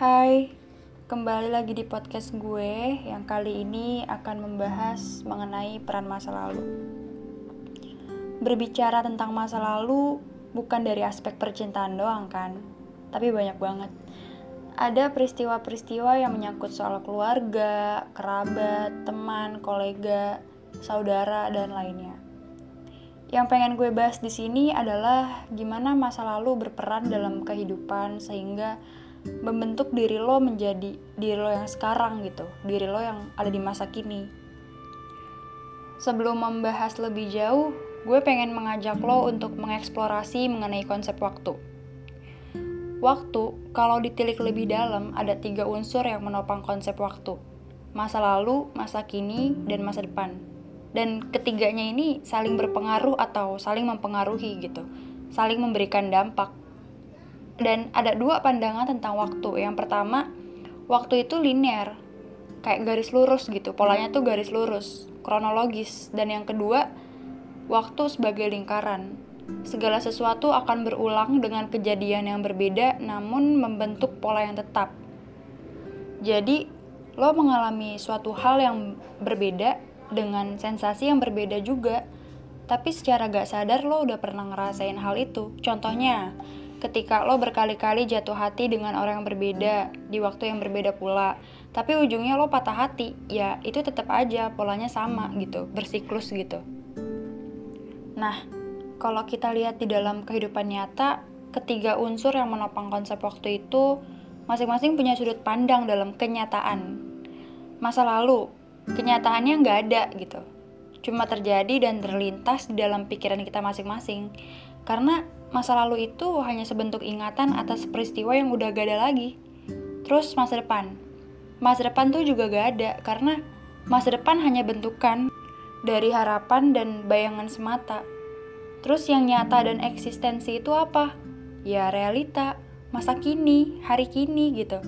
Hai, kembali lagi di podcast gue yang kali ini akan membahas mengenai peran masa lalu. Berbicara tentang masa lalu bukan dari aspek percintaan doang kan, tapi banyak banget. Ada peristiwa-peristiwa yang menyangkut soal keluarga, kerabat, teman, kolega, saudara, dan lainnya. Yang pengen gue bahas di sini adalah gimana masa lalu berperan dalam kehidupan sehingga membentuk diri lo menjadi diri lo yang sekarang gitu, diri lo yang ada di masa kini. Sebelum membahas lebih jauh, gue pengen mengajak lo untuk mengeksplorasi mengenai konsep waktu. Waktu, kalau ditilik lebih dalam, ada tiga unsur yang menopang konsep waktu. Masa lalu, masa kini, dan masa depan dan ketiganya ini saling berpengaruh atau saling mempengaruhi gitu saling memberikan dampak dan ada dua pandangan tentang waktu. Yang pertama waktu itu linear kayak garis lurus gitu. Polanya tuh garis lurus kronologis. Dan yang kedua waktu sebagai lingkaran. Segala sesuatu akan berulang dengan kejadian yang berbeda namun membentuk pola yang tetap. Jadi lo mengalami suatu hal yang berbeda dengan sensasi yang berbeda juga. Tapi secara gak sadar lo udah pernah ngerasain hal itu. Contohnya, ketika lo berkali-kali jatuh hati dengan orang yang berbeda di waktu yang berbeda pula. Tapi ujungnya lo patah hati, ya itu tetap aja polanya sama gitu, bersiklus gitu. Nah, kalau kita lihat di dalam kehidupan nyata, ketiga unsur yang menopang konsep waktu itu masing-masing punya sudut pandang dalam kenyataan. Masa lalu, kenyataannya nggak ada gitu cuma terjadi dan terlintas di dalam pikiran kita masing-masing karena masa lalu itu hanya sebentuk ingatan atas peristiwa yang udah gak ada lagi. Terus masa depan? Masa depan tuh juga gak ada karena masa depan hanya bentukan dari harapan dan bayangan semata. Terus yang nyata dan eksistensi itu apa? Ya realita. Masa kini hari kini gitu.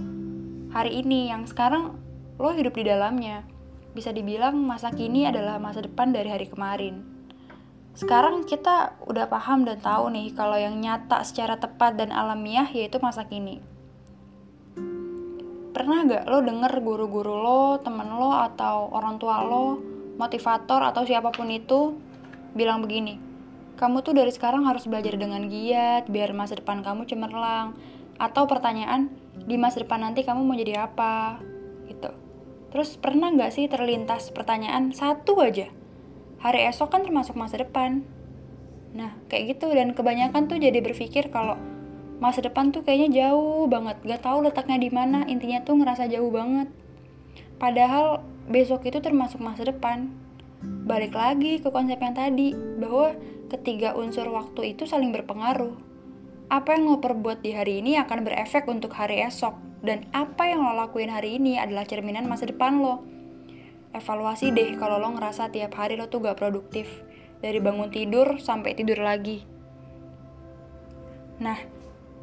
Hari ini yang sekarang lo hidup di dalamnya. Bisa dibilang masa kini adalah masa depan dari hari kemarin. Sekarang kita udah paham dan tahu nih kalau yang nyata secara tepat dan alamiah yaitu masa kini. Pernah gak lo denger guru-guru lo, temen lo, atau orang tua lo, motivator atau siapa pun itu bilang begini, kamu tuh dari sekarang harus belajar dengan giat biar masa depan kamu cemerlang. Atau pertanyaan, di masa depan nanti kamu mau jadi apa? Gitu. Terus pernah nggak sih terlintas pertanyaan satu aja? Hari esok kan termasuk masa depan. Nah, kayak gitu dan kebanyakan tuh jadi berpikir kalau masa depan tuh kayaknya jauh banget, gak tahu letaknya di mana, intinya tuh ngerasa jauh banget. Padahal besok itu termasuk masa depan. Balik lagi ke konsep yang tadi, bahwa ketiga unsur waktu itu saling berpengaruh. Apa yang lo perbuat di hari ini akan berefek untuk hari esok dan apa yang lo lakuin hari ini adalah cerminan masa depan lo. Evaluasi deh kalau lo ngerasa tiap hari lo tuh gak produktif. Dari bangun tidur sampai tidur lagi. Nah,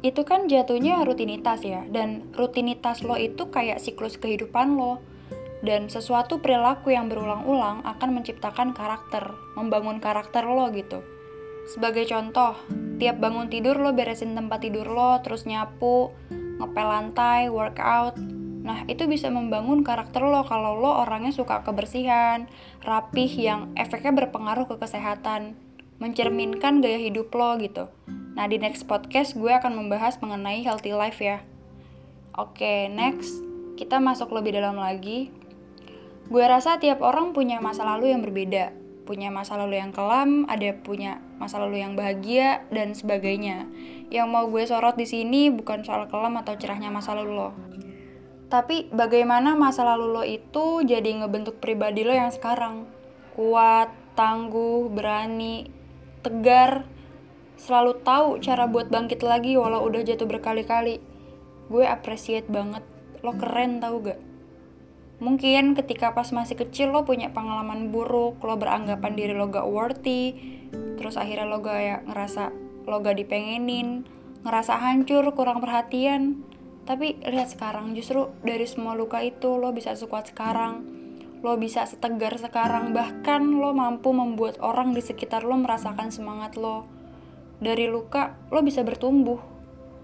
itu kan jatuhnya rutinitas ya. Dan rutinitas lo itu kayak siklus kehidupan lo. Dan sesuatu perilaku yang berulang-ulang akan menciptakan karakter, membangun karakter lo gitu. Sebagai contoh, tiap bangun tidur lo beresin tempat tidur lo, terus nyapu, ngepel lantai, workout. Nah, itu bisa membangun karakter lo kalau lo orangnya suka kebersihan, rapih yang efeknya berpengaruh ke kesehatan, mencerminkan gaya hidup lo gitu. Nah, di next podcast gue akan membahas mengenai healthy life ya. Oke, next. Kita masuk lebih dalam lagi. Gue rasa tiap orang punya masa lalu yang berbeda punya masa lalu yang kelam, ada punya masa lalu yang bahagia dan sebagainya. Yang mau gue sorot di sini bukan soal kelam atau cerahnya masa lalu lo. Tapi bagaimana masa lalu lo itu jadi ngebentuk pribadi lo yang sekarang. Kuat, tangguh, berani, tegar, selalu tahu cara buat bangkit lagi walau udah jatuh berkali-kali. Gue appreciate banget. Lo keren tau gak? Mungkin ketika pas masih kecil lo punya pengalaman buruk, lo beranggapan diri lo gak worthy, terus akhirnya lo gak ya, ngerasa lo gak dipengenin, ngerasa hancur, kurang perhatian. Tapi lihat sekarang, justru dari semua luka itu lo bisa sekuat sekarang, lo bisa setegar sekarang, bahkan lo mampu membuat orang di sekitar lo merasakan semangat lo. Dari luka, lo bisa bertumbuh.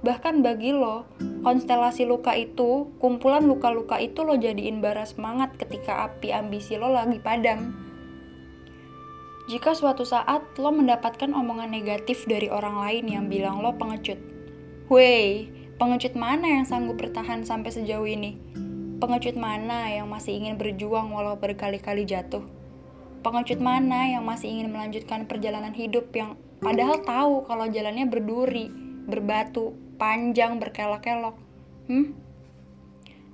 Bahkan bagi lo, konstelasi luka itu, kumpulan luka-luka itu lo jadiin bara semangat ketika api ambisi lo lagi padam. Jika suatu saat lo mendapatkan omongan negatif dari orang lain yang bilang lo pengecut. Wey, pengecut mana yang sanggup bertahan sampai sejauh ini? Pengecut mana yang masih ingin berjuang walau berkali-kali jatuh? Pengecut mana yang masih ingin melanjutkan perjalanan hidup yang padahal tahu kalau jalannya berduri, berbatu, panjang berkelok-kelok. Hmm?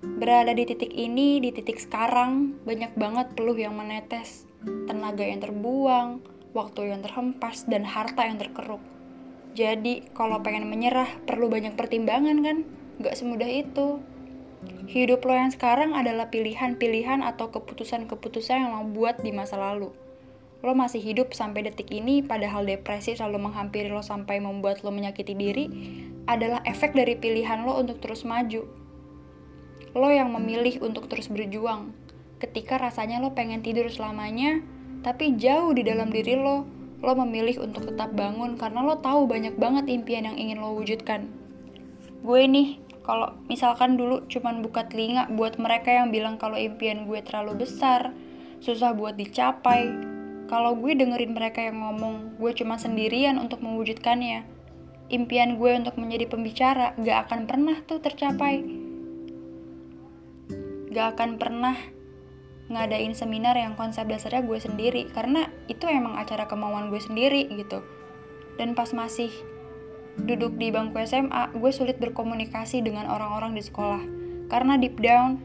Berada di titik ini, di titik sekarang, banyak banget peluh yang menetes, tenaga yang terbuang, waktu yang terhempas, dan harta yang terkeruk. Jadi, kalau pengen menyerah, perlu banyak pertimbangan kan? Gak semudah itu. Hidup lo yang sekarang adalah pilihan-pilihan atau keputusan-keputusan yang lo buat di masa lalu. Lo masih hidup sampai detik ini, padahal depresi selalu menghampiri lo sampai membuat lo menyakiti diri, adalah efek dari pilihan lo untuk terus maju. Lo yang memilih untuk terus berjuang, ketika rasanya lo pengen tidur selamanya, tapi jauh di dalam diri lo, lo memilih untuk tetap bangun karena lo tahu banyak banget impian yang ingin lo wujudkan. Gue nih, kalau misalkan dulu cuman buka telinga buat mereka yang bilang kalau impian gue terlalu besar, susah buat dicapai. Kalau gue dengerin mereka yang ngomong, gue cuma sendirian untuk mewujudkannya impian gue untuk menjadi pembicara gak akan pernah tuh tercapai. Gak akan pernah ngadain seminar yang konsep dasarnya gue sendiri karena itu emang acara kemauan gue sendiri gitu. Dan pas masih duduk di bangku SMA, gue sulit berkomunikasi dengan orang-orang di sekolah karena deep down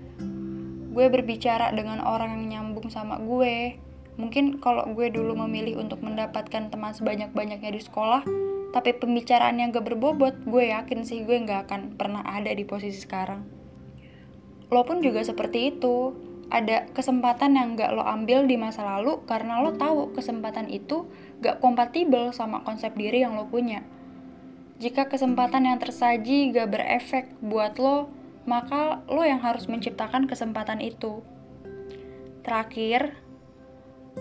gue berbicara dengan orang yang nyambung sama gue. Mungkin kalau gue dulu memilih untuk mendapatkan teman sebanyak-banyaknya di sekolah, tapi pembicaraan yang gak berbobot, gue yakin sih gue gak akan pernah ada di posisi sekarang. Lo pun juga seperti itu, ada kesempatan yang gak lo ambil di masa lalu karena lo tahu kesempatan itu gak kompatibel sama konsep diri yang lo punya. Jika kesempatan yang tersaji gak berefek buat lo, maka lo yang harus menciptakan kesempatan itu. Terakhir,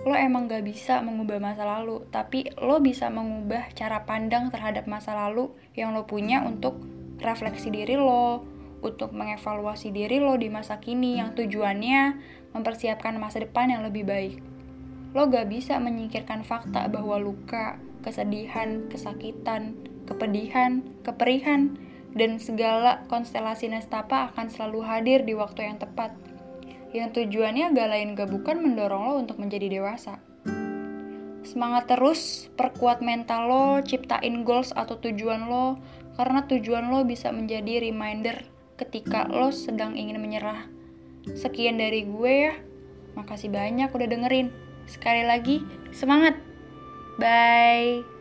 lo emang gak bisa mengubah masa lalu, tapi lo bisa mengubah cara pandang terhadap masa lalu yang lo punya untuk refleksi diri lo, untuk mengevaluasi diri lo di masa kini yang tujuannya mempersiapkan masa depan yang lebih baik. Lo gak bisa menyingkirkan fakta bahwa luka, kesedihan, kesakitan, kepedihan, keperihan, dan segala konstelasi nestapa akan selalu hadir di waktu yang tepat yang tujuannya gak lain gak bukan mendorong lo untuk menjadi dewasa. Semangat terus, perkuat mental lo, ciptain goals atau tujuan lo, karena tujuan lo bisa menjadi reminder ketika lo sedang ingin menyerah. Sekian dari gue ya, makasih banyak udah dengerin. Sekali lagi, semangat! Bye!